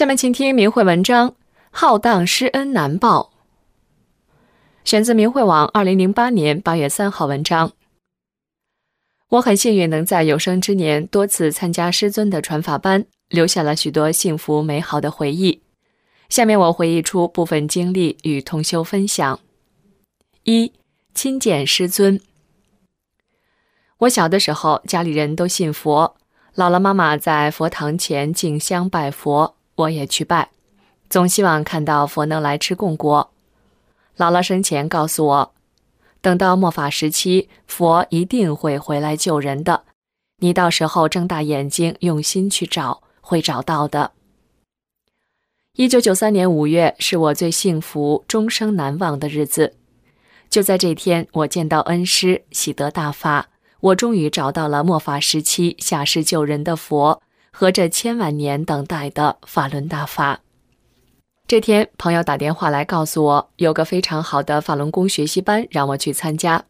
下面请听明慧文章《浩荡师恩难报》，选自明慧网二零零八年八月三号文章。我很幸运能在有生之年多次参加师尊的传法班，留下了许多幸福美好的回忆。下面我回忆出部分经历与同修分享：一、亲见师尊。我小的时候，家里人都信佛，姥姥妈妈在佛堂前敬香拜佛。我也去拜，总希望看到佛能来吃供果。姥姥生前告诉我，等到末法时期，佛一定会回来救人的。你到时候睁大眼睛，用心去找，会找到的。一九九三年五月是我最幸福、终生难忘的日子。就在这天，我见到恩师，喜得大发，我终于找到了末法时期下世救人的佛。和这千万年等待的法轮大法。这天，朋友打电话来告诉我，有个非常好的法轮功学习班，让我去参加。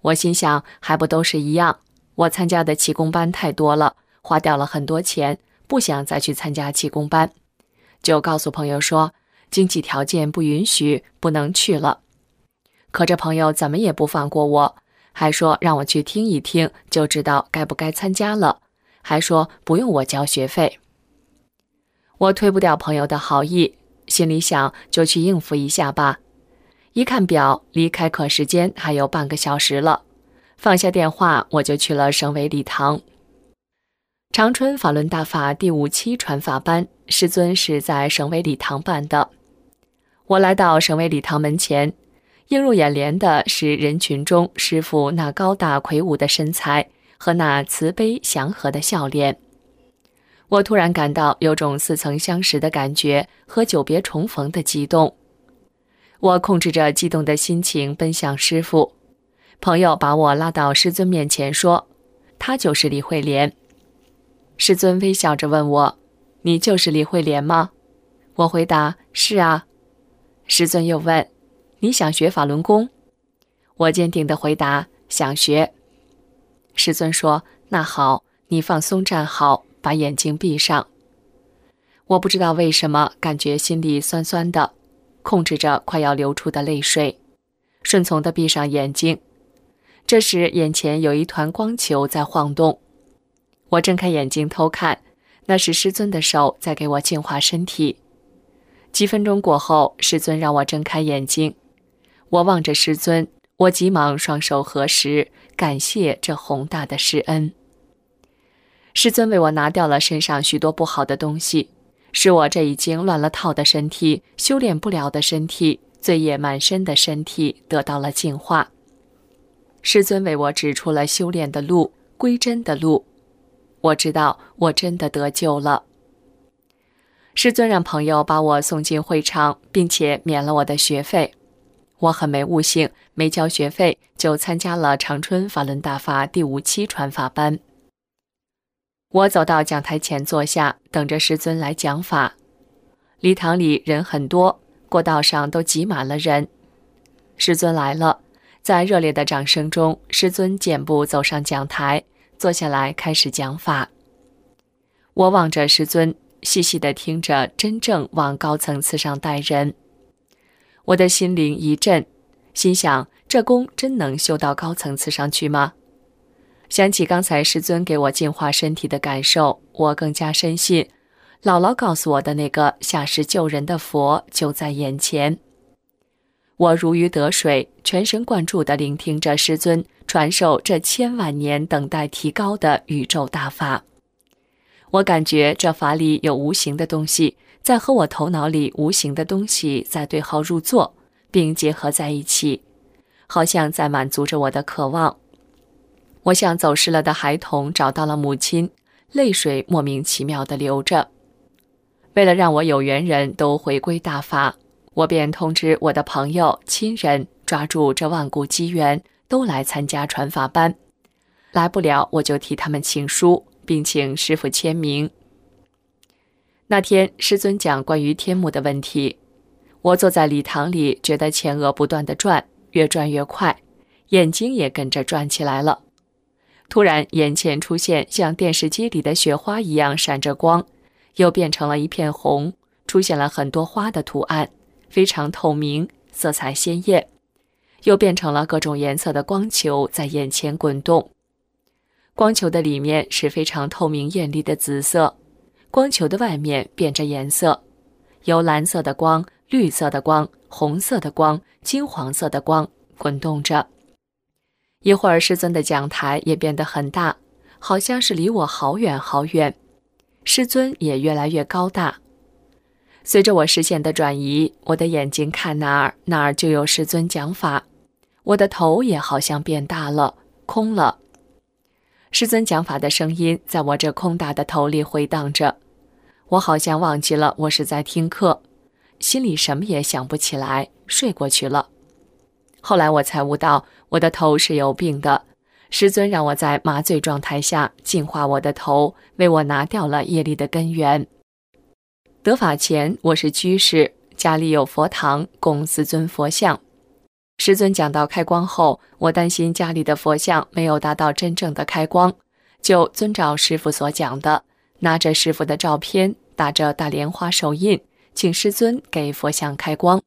我心想，还不都是一样？我参加的气功班太多了，花掉了很多钱，不想再去参加气功班，就告诉朋友说，经济条件不允许，不能去了。可这朋友怎么也不放过我，还说让我去听一听，就知道该不该参加了。还说不用我交学费，我推不掉朋友的好意，心里想就去应付一下吧。一看表，离开课时间还有半个小时了，放下电话，我就去了省委礼堂。长春法轮大法第五期传法班，师尊是在省委礼堂办的。我来到省委礼堂门前，映入眼帘的是人群中师傅那高大魁梧的身材。和那慈悲祥和的笑脸，我突然感到有种似曾相识的感觉和久别重逢的激动。我控制着激动的心情奔向师傅，朋友把我拉到师尊面前说：“他就是李慧莲。”师尊微笑着问我：“你就是李慧莲吗？”我回答：“是啊。”师尊又问：“你想学法轮功？”我坚定地回答：“想学。”师尊说：“那好，你放松站好，把眼睛闭上。”我不知道为什么，感觉心里酸酸的，控制着快要流出的泪水，顺从地闭上眼睛。这时，眼前有一团光球在晃动，我睁开眼睛偷看，那是师尊的手在给我净化身体。几分钟过后，师尊让我睁开眼睛，我望着师尊，我急忙双手合十。感谢这宏大的施恩。师尊为我拿掉了身上许多不好的东西，使我这已经乱了套的身体、修炼不了的身体、罪业满身的身体得到了净化。师尊为我指出了修炼的路、归真的路。我知道我真的得救了。师尊让朋友把我送进会场，并且免了我的学费。我很没悟性，没交学费就参加了长春法轮大法第五期传法班。我走到讲台前坐下，等着师尊来讲法。礼堂里人很多，过道上都挤满了人。师尊来了，在热烈的掌声中，师尊健步走上讲台，坐下来开始讲法。我望着师尊，细细的听着，真正往高层次上带人。我的心灵一震，心想：这功真能修到高层次上去吗？想起刚才师尊给我净化身体的感受，我更加深信，姥姥告诉我的那个下世救人的佛就在眼前。我如鱼得水，全神贯注地聆听着师尊传授这千万年等待提高的宇宙大法。我感觉这法里有无形的东西。在和我头脑里无形的东西在对号入座，并结合在一起，好像在满足着我的渴望。我像走失了的孩童找到了母亲，泪水莫名其妙地流着。为了让我有缘人都回归大法，我便通知我的朋友、亲人，抓住这万古机缘，都来参加传法班。来不了，我就替他们请书，并请师傅签名。那天师尊讲关于天目的问题，我坐在礼堂里，觉得前额不断的转，越转越快，眼睛也跟着转起来了。突然，眼前出现像电视机里的雪花一样闪着光。又变成了一片红，出现了很多花的图案，非常透明，色彩鲜艳。又变成了各种颜色的光球在眼前滚动，光球的里面是非常透明艳丽的紫色，光球的外面变着颜色，由蓝色的光、绿色的光、红色的光、金黄色的光滚动着。一会儿，师尊的讲台也变得很大，好像是离我好远好远。师尊也越来越高大，随着我视线的转移，我的眼睛看哪儿，哪儿就有师尊讲法。我的头也好像变大了，空了。师尊讲法的声音在我这空大的头里回荡着，我好像忘记了我是在听课，心里什么也想不起来，睡过去了。后来我才悟到，我的头是有病的。师尊让我在麻醉状态下净化我的头，为我拿掉了业力的根源。得法前，我是居士，家里有佛堂，供四尊佛像。师尊讲到开光后，我担心家里的佛像没有达到真正的开光，就遵照师傅所讲的，拿着师傅的照片，打着大莲花手印，请师尊给佛像开光。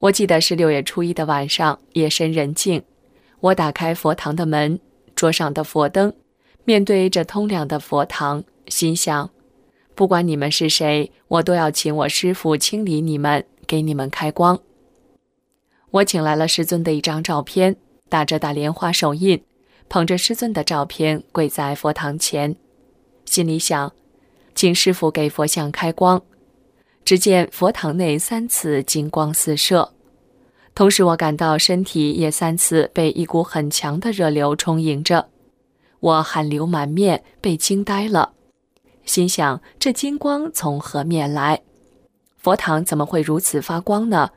我记得是六月初一的晚上，夜深人静。我打开佛堂的门，桌上的佛灯，面对着通亮的佛堂，心想：不管你们是谁，我都要请我师父清理你们，给你们开光。我请来了师尊的一张照片，打着大莲花手印，捧着师尊的照片跪在佛堂前，心里想：请师傅给佛像开光。只见佛堂内三次金光四射。同时，我感到身体也三次被一股很强的热流充盈着，我汗流满面，被惊呆了，心想：这金光从何面来？佛堂怎么会如此发光呢？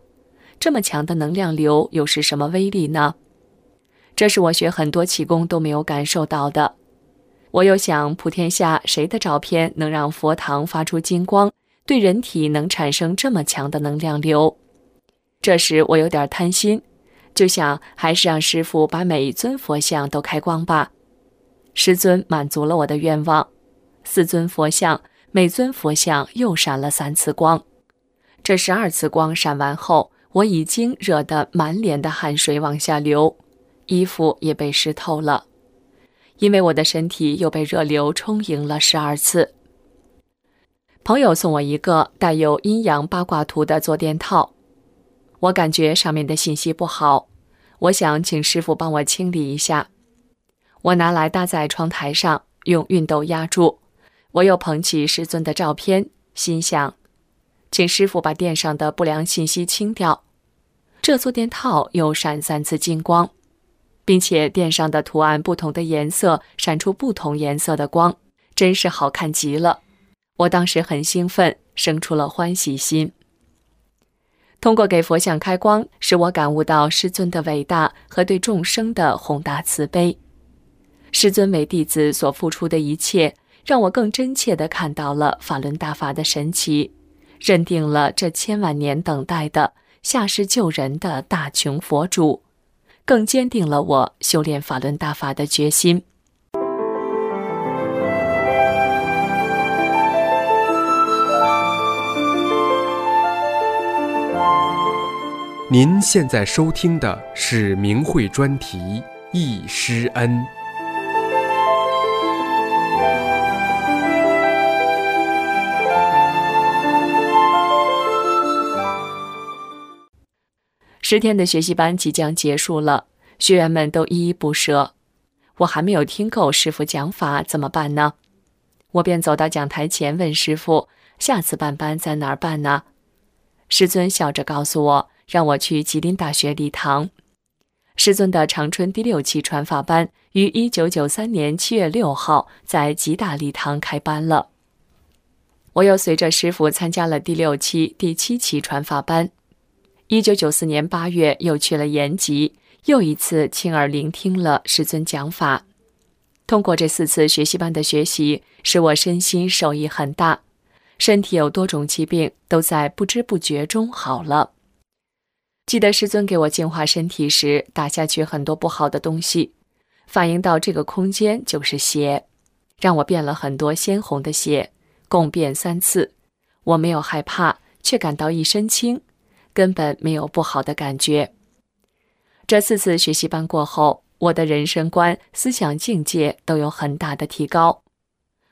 这么强的能量流又是什么威力呢？这是我学很多气功都没有感受到的。我又想，普天下谁的照片能让佛堂发出金光，对人体能产生这么强的能量流？这时我有点贪心，就想还是让师傅把每一尊佛像都开光吧。师尊满足了我的愿望，四尊佛像，每尊佛像又闪了三次光。这十二次光闪完后，我已经热得满脸的汗水往下流，衣服也被湿透了，因为我的身体又被热流充盈了十二次。朋友送我一个带有阴阳八卦图的坐垫套。我感觉上面的信息不好，我想请师傅帮我清理一下。我拿来搭在窗台上，用熨斗压住。我又捧起师尊的照片，心想，请师傅把垫上的不良信息清掉。这坐垫套又闪三次金光，并且垫上的图案不同的颜色闪出不同颜色的光，真是好看极了。我当时很兴奋，生出了欢喜心。通过给佛像开光，使我感悟到师尊的伟大和对众生的宏大慈悲。师尊为弟子所付出的一切，让我更真切地看到了法轮大法的神奇，认定了这千万年等待的下世救人的大穷佛主，更坚定了我修炼法轮大法的决心。您现在收听的是明慧专题《易师恩》。十天的学习班即将结束了，学员们都依依不舍。我还没有听够师傅讲法，怎么办呢？我便走到讲台前问师傅：“下次办班在哪儿办呢？”师尊笑着告诉我。让我去吉林大学礼堂。师尊的长春第六期传法班于一九九三年七月六号在吉大礼堂开班了。我又随着师傅参加了第六期、第七期传法班。一九九四年八月又去了延吉，又一次亲耳聆听了师尊讲法。通过这四次学习班的学习，使我身心受益很大，身体有多种疾病都在不知不觉中好了。记得师尊给我净化身体时，打下去很多不好的东西，反映到这个空间就是血，让我变了很多鲜红的血，共变三次。我没有害怕，却感到一身轻，根本没有不好的感觉。这四次学习班过后，我的人生观、思想境界都有很大的提高。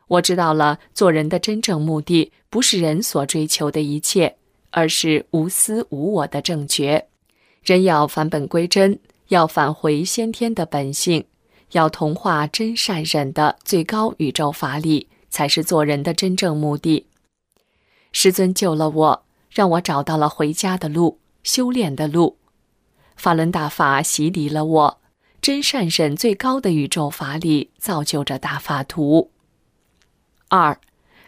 我知道了，做人的真正目的不是人所追求的一切。而是无私无我的正觉，人要返本归真，要返回先天的本性，要同化真善忍的最高宇宙法理，才是做人的真正目的。师尊救了我，让我找到了回家的路，修炼的路。法轮大法洗礼了我，真善忍最高的宇宙法理造就着大法图。二，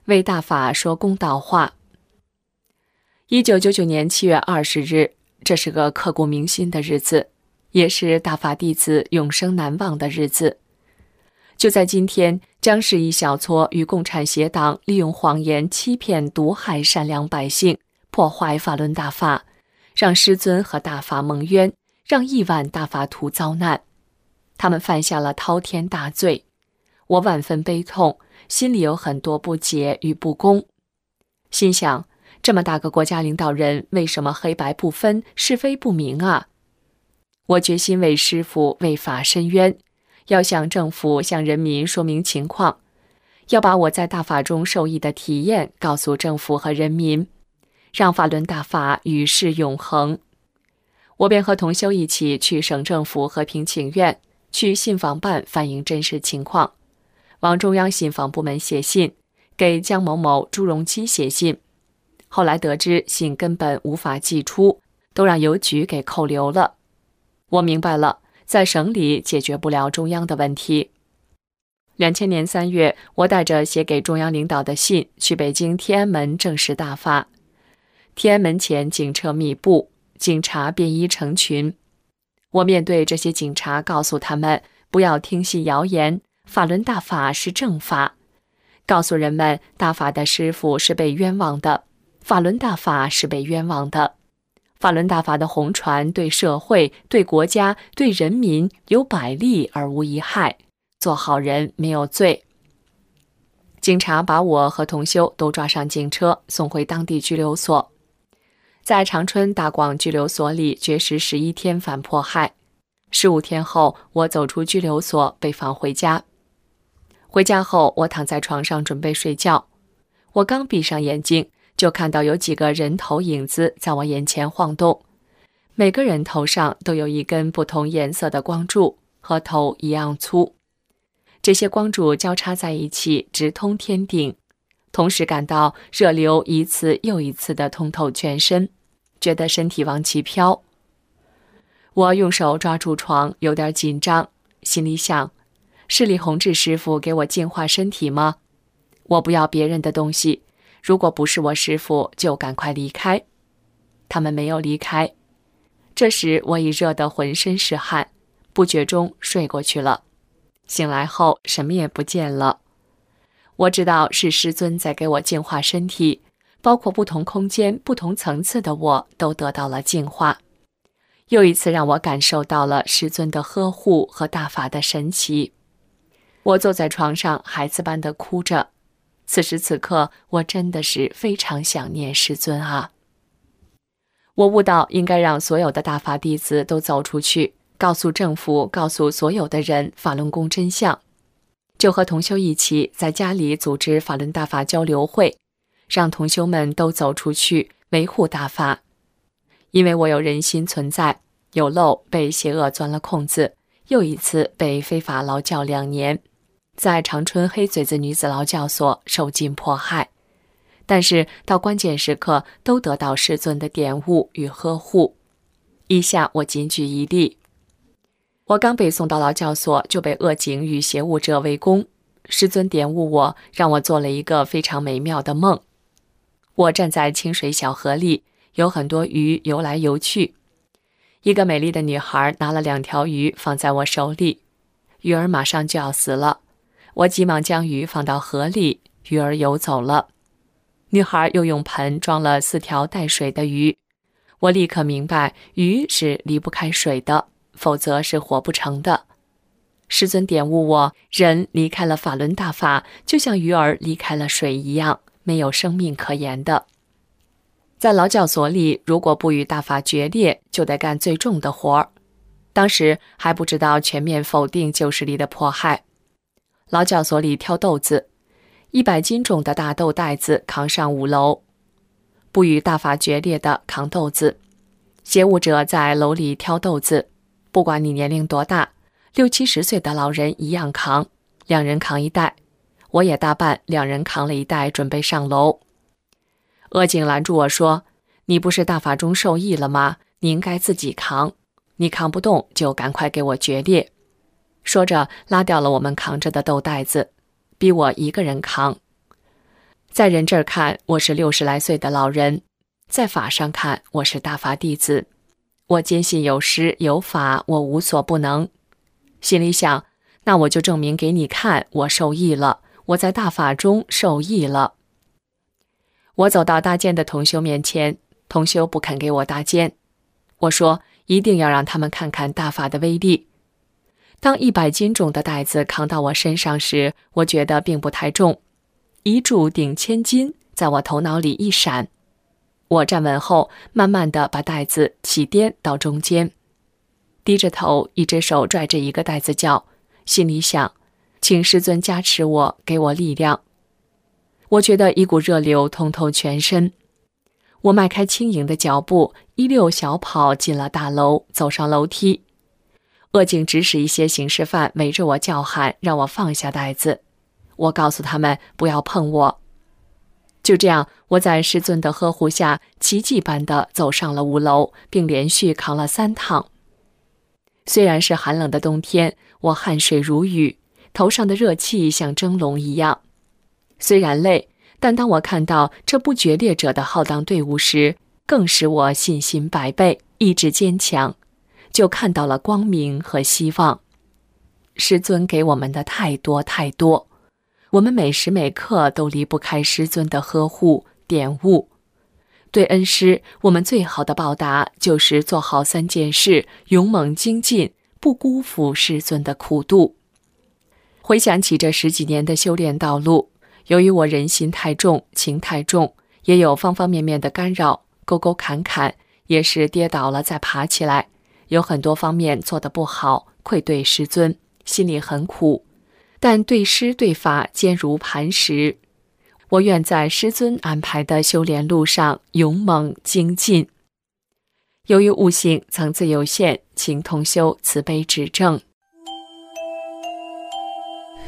为大法说公道话。一九九九年七月二十日，这是个刻骨铭心的日子，也是大法弟子永生难忘的日子。就在今天，将是一小撮与共产邪党利用谎言欺骗、毒害善良百姓，破坏法轮大法，让师尊和大法蒙冤，让亿万大法徒遭难。他们犯下了滔天大罪，我万分悲痛，心里有很多不解与不公，心想。这么大个国家领导人，为什么黑白不分、是非不明啊？我决心为师傅、为法伸冤，要向政府、向人民说明情况，要把我在大法中受益的体验告诉政府和人民，让法轮大法与世永恒。我便和同修一起去省政府和平请愿，去信访办反映真实情况，往中央信访部门写信，给江某某、朱镕基写信。后来得知信根本无法寄出，都让邮局给扣留了。我明白了，在省里解决不了中央的问题。两千年三月，我带着写给中央领导的信去北京天安门正式大发。天安门前警车密布，警察便衣成群。我面对这些警察，告诉他们不要听信谣言，法轮大法是正法，告诉人们大法的师傅是被冤枉的。法轮大法是被冤枉的，法轮大法的红船对社会、对国家、对人民有百利而无一害，做好人没有罪。警察把我和同修都抓上警车，送回当地拘留所，在长春大广拘留所里绝食十一天反迫害。十五天后，我走出拘留所，被放回家。回家后，我躺在床上准备睡觉，我刚闭上眼睛。就看到有几个人头影子在我眼前晃动，每个人头上都有一根不同颜色的光柱，和头一样粗。这些光柱交叉在一起，直通天顶。同时感到热流一次又一次的通透全身，觉得身体往起飘。我用手抓住床，有点紧张，心里想：是李洪志师傅给我净化身体吗？我不要别人的东西。如果不是我师傅，就赶快离开。他们没有离开。这时我已热得浑身是汗，不觉中睡过去了。醒来后什么也不见了。我知道是师尊在给我净化身体，包括不同空间、不同层次的我都得到了净化。又一次让我感受到了师尊的呵护和大法的神奇。我坐在床上，孩子般的哭着。此时此刻，我真的是非常想念师尊啊！我悟到，应该让所有的大法弟子都走出去，告诉政府，告诉所有的人法轮功真相。就和同修一起在家里组织法轮大法交流会，让同修们都走出去维护大法。因为我有人心存在，有漏被邪恶钻了空子，又一次被非法劳教两年。在长春黑嘴子女子劳教所受尽迫害，但是到关键时刻都得到师尊的点悟与呵护。以下我仅举一例：我刚被送到劳教所，就被恶警与邪物者围攻。师尊点悟我，让我做了一个非常美妙的梦。我站在清水小河里，有很多鱼游来游去。一个美丽的女孩拿了两条鱼放在我手里，鱼儿马上就要死了。我急忙将鱼放到河里，鱼儿游走了。女孩又用盆装了四条带水的鱼。我立刻明白，鱼是离不开水的，否则是活不成的。师尊点悟我：人离开了法轮大法，就像鱼儿离开了水一样，没有生命可言的。在劳教所里，如果不与大法决裂，就得干最重的活儿。当时还不知道全面否定旧势力的迫害。劳教所里挑豆子，一百斤重的大豆袋子扛上五楼，不与大法决裂的扛豆子。邪物者在楼里挑豆子，不管你年龄多大，六七十岁的老人一样扛，两人扛一袋。我也大半，两人扛了一袋，准备上楼。恶警拦住我说：“你不是大法中受益了吗？你应该自己扛。你扛不动，就赶快给我决裂。”说着，拉掉了我们扛着的豆袋子，逼我一个人扛。在人这儿看，我是六十来岁的老人；在法上看，我是大法弟子。我坚信有师有法，我无所不能。心里想，那我就证明给你看，我受益了，我在大法中受益了。我走到搭肩的同修面前，同修不肯给我搭肩。我说：“一定要让他们看看大法的威力。”当一百斤重的袋子扛到我身上时，我觉得并不太重。一柱顶千斤，在我头脑里一闪。我站稳后，慢慢的把袋子起颠到中间，低着头，一只手拽着一个袋子叫，心里想：“请师尊加持我，给我力量。”我觉得一股热流通透全身。我迈开轻盈的脚步，一溜小跑进了大楼，走上楼梯。恶警指使一些刑事犯围着我叫喊，让我放下袋子。我告诉他们不要碰我。就这样，我在师尊的呵护下，奇迹般的走上了五楼，并连续扛了三趟。虽然是寒冷的冬天，我汗水如雨，头上的热气像蒸笼一样。虽然累，但当我看到这不决裂者的浩荡队伍时，更使我信心百倍，意志坚强。就看到了光明和希望。师尊给我们的太多太多，我们每时每刻都离不开师尊的呵护点悟。对恩师，我们最好的报答就是做好三件事：勇猛精进，不辜负师尊的苦度。回想起这十几年的修炼道路，由于我人心太重，情太重，也有方方面面的干扰，沟沟坎坎，也是跌倒了再爬起来。有很多方面做得不好，愧对师尊，心里很苦，但对师对法坚如磐石。我愿在师尊安排的修炼路上勇猛精进。由于悟性层次有限，请同修慈悲指正。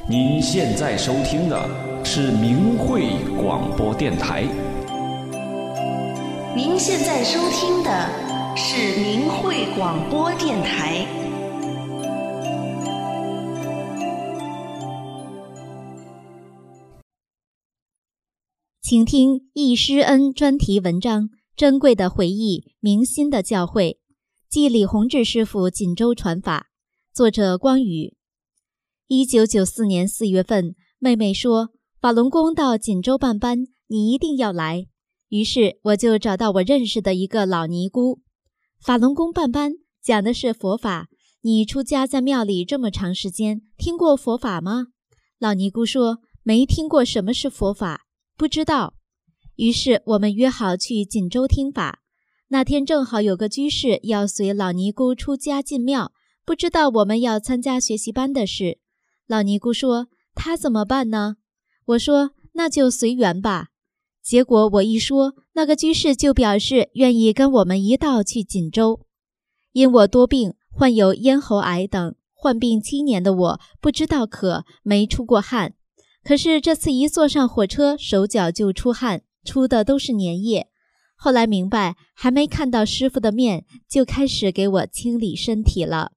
您现在收听的是明慧广播电台。您现在收听的。是明慧广播电台。请听易师恩专题文章《珍贵的回忆，明心的教诲》，继李洪志师傅锦州传法。作者光宇。一九九四年四月份，妹妹说法轮功到锦州办班，你一定要来。于是我就找到我认识的一个老尼姑。法轮功办班讲的是佛法。你出家在庙里这么长时间，听过佛法吗？老尼姑说没听过什么是佛法，不知道。于是我们约好去锦州听法。那天正好有个居士要随老尼姑出家进庙，不知道我们要参加学习班的事。老尼姑说他怎么办呢？我说那就随缘吧。结果我一说，那个居士就表示愿意跟我们一道去锦州。因我多病，患有咽喉癌等，患病七年的我不知道渴，没出过汗。可是这次一坐上火车，手脚就出汗，出的都是粘液。后来明白，还没看到师傅的面，就开始给我清理身体了。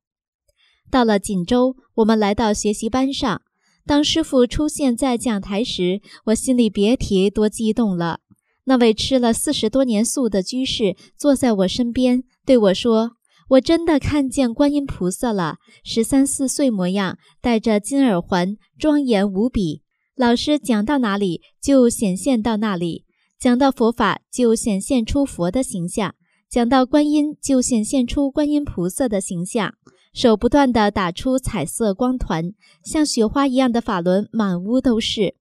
到了锦州，我们来到学习班上。当师傅出现在讲台时，我心里别提多激动了。那位吃了四十多年素的居士坐在我身边，对我说：“我真的看见观音菩萨了，十三四岁模样，戴着金耳环，庄严无比。老师讲到哪里，就显现到哪里；讲到佛法，就显现出佛的形象；讲到观音，就显现出观音菩萨的形象。手不断地打出彩色光团，像雪花一样的法轮满屋都是。”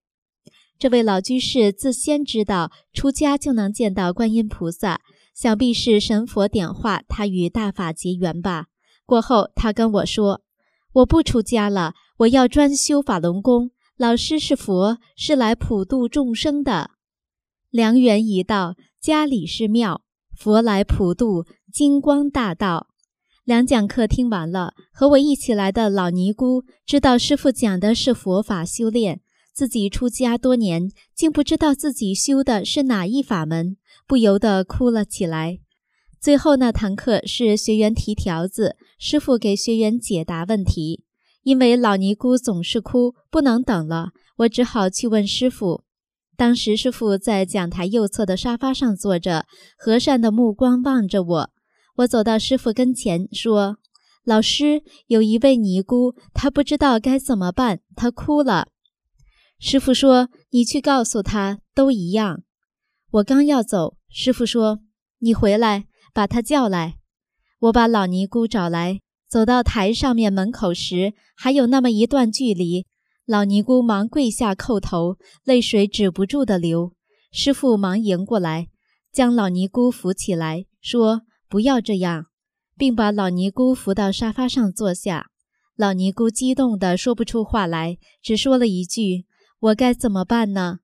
这位老居士自先知道出家就能见到观音菩萨，想必是神佛点化他与大法结缘吧。过后，他跟我说：“我不出家了，我要专修法轮功。老师是佛，是来普度众生的。良缘已到，家里是庙，佛来普度，金光大道。”两讲课听完了，和我一起来的老尼姑知道师傅讲的是佛法修炼。自己出家多年，竟不知道自己修的是哪一法门，不由得哭了起来。最后那堂课是学员提条子，师傅给学员解答问题。因为老尼姑总是哭，不能等了，我只好去问师傅。当时师傅在讲台右侧的沙发上坐着，和善的目光望着我。我走到师傅跟前，说：“老师，有一位尼姑，她不知道该怎么办，她哭了。”师傅说：“你去告诉她，都一样。”我刚要走，师傅说：“你回来，把他叫来。”我把老尼姑找来，走到台上面门口时，还有那么一段距离。老尼姑忙跪下叩头，泪水止不住的流。师傅忙迎过来，将老尼姑扶起来，说：“不要这样。”并把老尼姑扶到沙发上坐下。老尼姑激动的说不出话来，只说了一句。我该怎么办呢？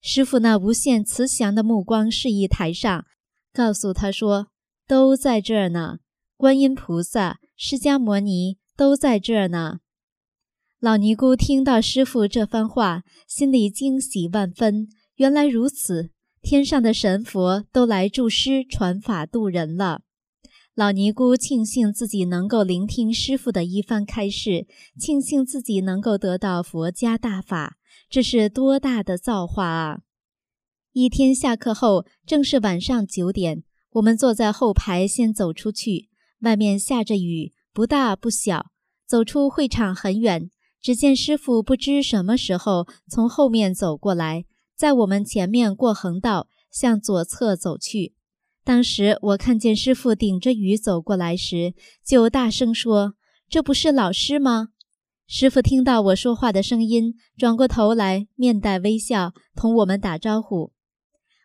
师傅那无限慈祥的目光示意台上，告诉他说：“都在这儿呢，观音菩萨、释迦摩尼都在这儿呢。”老尼姑听到师傅这番话，心里惊喜万分。原来如此，天上的神佛都来助师传法度人了。老尼姑庆幸自己能够聆听师傅的一番开示，庆幸自己能够得到佛家大法。这是多大的造化啊！一天下课后，正是晚上九点，我们坐在后排，先走出去。外面下着雨，不大不小。走出会场很远，只见师傅不知什么时候从后面走过来，在我们前面过横道，向左侧走去。当时我看见师傅顶着雨走过来时，就大声说：“这不是老师吗？”师傅听到我说话的声音，转过头来，面带微笑，同我们打招呼。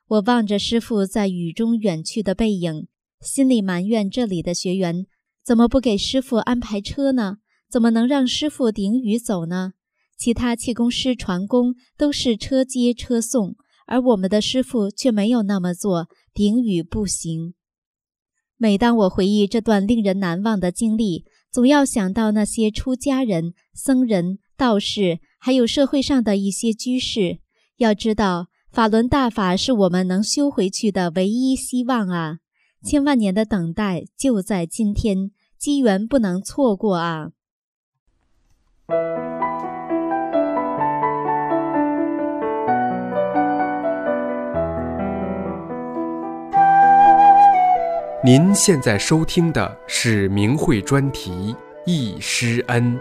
我望着师傅在雨中远去的背影，心里埋怨这里的学员怎么不给师傅安排车呢？怎么能让师傅顶雨走呢？其他气功师传功都是车接车送，而我们的师傅却没有那么做，顶雨不行。每当我回忆这段令人难忘的经历，总要想到那些出家人、僧人、道士，还有社会上的一些居士。要知道，法轮大法是我们能修回去的唯一希望啊！千万年的等待就在今天，机缘不能错过啊！您现在收听的是明慧专题《易师恩》。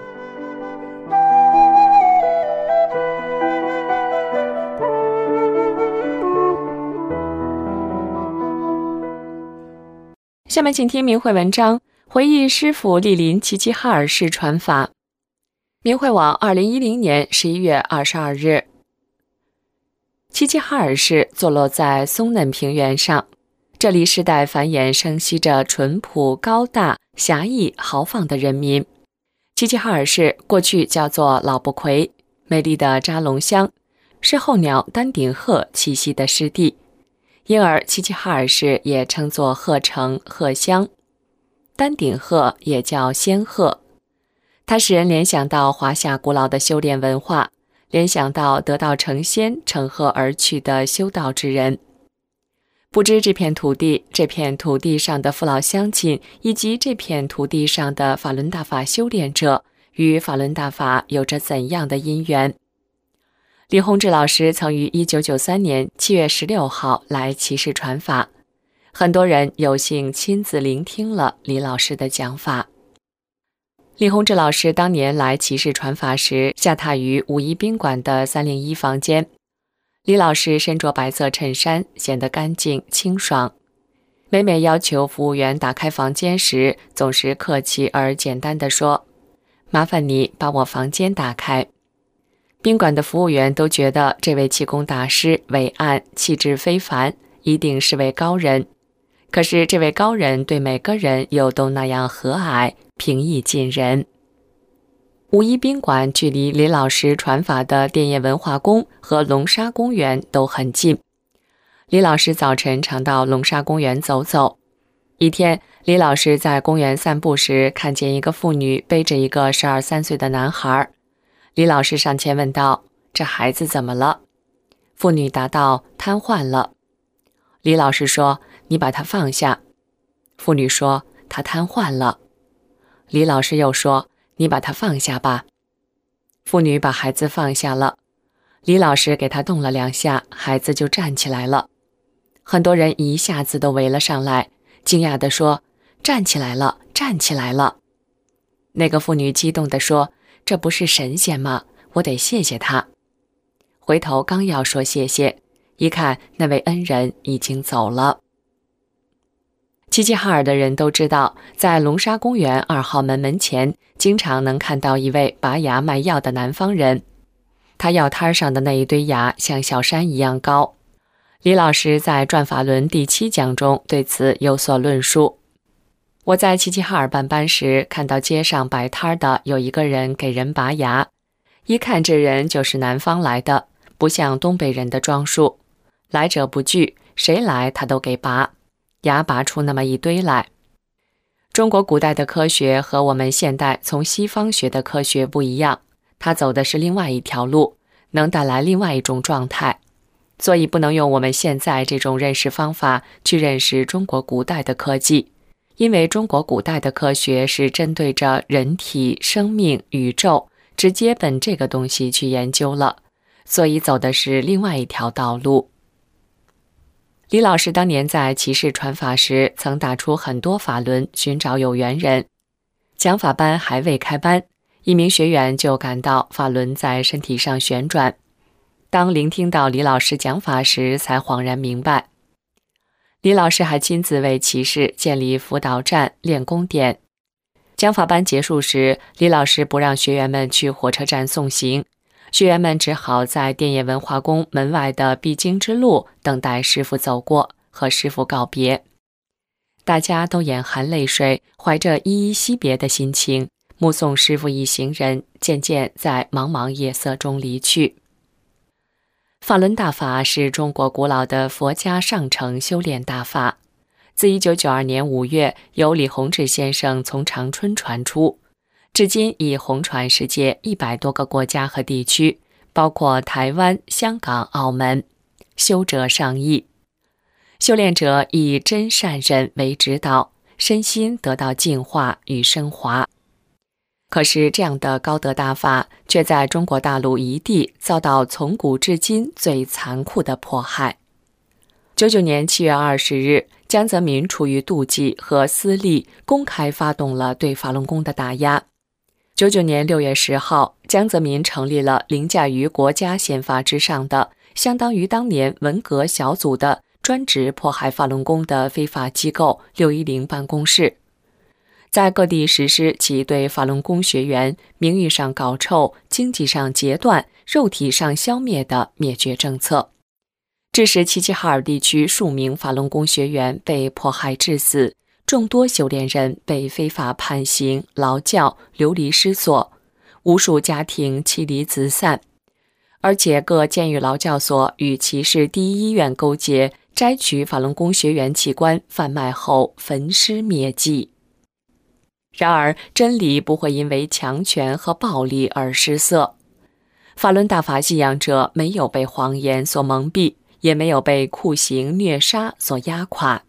下面请听明慧文章，回忆师傅莅临齐齐哈尔市传法。明慧网二零一零年十一月二十二日，齐齐哈尔市坐落在松嫩平原上。这里世代繁衍生息着淳朴、高大、侠义、豪放的人民。齐齐哈尔市过去叫做老不奎，美丽的扎龙乡是候鸟丹顶鹤栖息的湿地，因而齐齐哈尔市也称作鹤城、鹤乡。丹顶鹤也叫仙鹤，它使人联想到华夏古老的修炼文化，联想到得道成仙、乘鹤而去的修道之人。不知这片土地、这片土地上的父老乡亲，以及这片土地上的法轮大法修炼者，与法轮大法有着怎样的因缘？李洪志老师曾于1993年7月16号来齐市传法，很多人有幸亲自聆听了李老师的讲法。李洪志老师当年来齐市传法时，下榻于五一宾馆的301房间。李老师身着白色衬衫，显得干净清爽。每每要求服务员打开房间时，总是客气而简单地说：“麻烦你把我房间打开。”宾馆的服务员都觉得这位气功大师伟岸气质非凡，一定是位高人。可是这位高人对每个人又都那样和蔼、平易近人。五一宾馆距离李老师传法的电业文化宫和龙沙公园都很近。李老师早晨常到龙沙公园走走。一天，李老师在公园散步时，看见一个妇女背着一个十二三岁的男孩。李老师上前问道：“这孩子怎么了？”妇女答道：“瘫痪了。”李老师说：“你把他放下。”妇女说：“他瘫痪了。”李老师又说。你把他放下吧。妇女把孩子放下了，李老师给他动了两下，孩子就站起来了。很多人一下子都围了上来，惊讶地说：“站起来了，站起来了！”那个妇女激动地说：“这不是神仙吗？我得谢谢他。”回头刚要说谢谢，一看那位恩人已经走了。齐齐哈尔的人都知道，在龙沙公园二号门门前，经常能看到一位拔牙卖药的南方人。他药摊上的那一堆牙像小山一样高。李老师在《转法轮》第七讲中对此有所论述。我在齐齐哈尔办班时，看到街上摆摊的有一个人给人拔牙，一看这人就是南方来的，不像东北人的装束，来者不拒，谁来他都给拔。牙拔出那么一堆来。中国古代的科学和我们现代从西方学的科学不一样，它走的是另外一条路，能带来另外一种状态，所以不能用我们现在这种认识方法去认识中国古代的科技，因为中国古代的科学是针对着人体、生命、宇宙，直接奔这个东西去研究了，所以走的是另外一条道路。李老师当年在骑士传法时，曾打出很多法轮，寻找有缘人。讲法班还未开班，一名学员就感到法轮在身体上旋转。当聆听到李老师讲法时，才恍然明白。李老师还亲自为骑士建立辅导站、练功点。讲法班结束时，李老师不让学员们去火车站送行。学员们只好在电业文化宫门外的必经之路等待师傅走过，和师傅告别。大家都眼含泪水，怀着依依惜别的心情，目送师傅一行人渐渐在茫茫夜色中离去。法轮大法是中国古老的佛家上乘修炼大法，自1992年5月由李洪志先生从长春传出。至今已红传世界一百多个国家和地区，包括台湾、香港、澳门，修者上亿。修炼者以真善忍为指导，身心得到净化与升华。可是，这样的高德大法却在中国大陆一地遭到从古至今最残酷的迫害。九九年七月二十日，江泽民出于妒忌和私利，公开发动了对法轮功的打压。九九年六月十号，江泽民成立了凌驾于国家宪法之上的、相当于当年文革小组的专职迫害法轮功的非法机构“六一零”办公室，在各地实施其对法轮功学员名誉上搞臭、经济上截断、肉体上消灭的灭绝政策，致使齐齐哈尔地区数名法轮功学员被迫害致死。众多修炼人被非法判刑、劳教、流离失所，无数家庭妻离子散，而且各监狱劳教所与骑士第一医院勾结，摘取法轮功学员器官贩卖后焚尸灭迹。然而，真理不会因为强权和暴力而失色。法轮大法信仰者没有被谎言所蒙蔽，也没有被酷刑虐杀所压垮。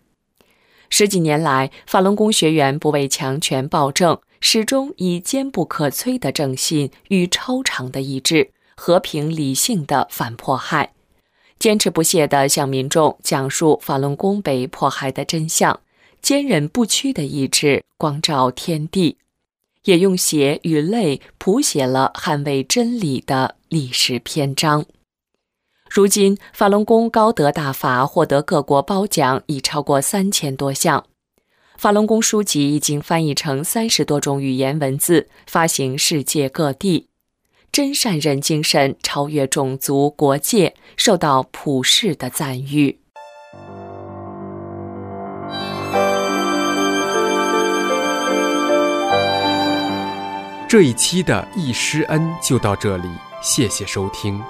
十几年来，法轮功学员不畏强权暴政，始终以坚不可摧的正信与超常的意志，和平理性的反迫害，坚持不懈地向民众讲述法轮功被迫害的真相，坚韧不屈的意志光照天地，也用血与泪谱写了捍卫真理的历史篇章。如今，法轮功高德大法获得各国褒奖已超过三千多项，法轮功书籍已经翻译成三十多种语言文字，发行世界各地。真善人精神超越种族国界，受到普世的赞誉。这一期的易师恩就到这里，谢谢收听。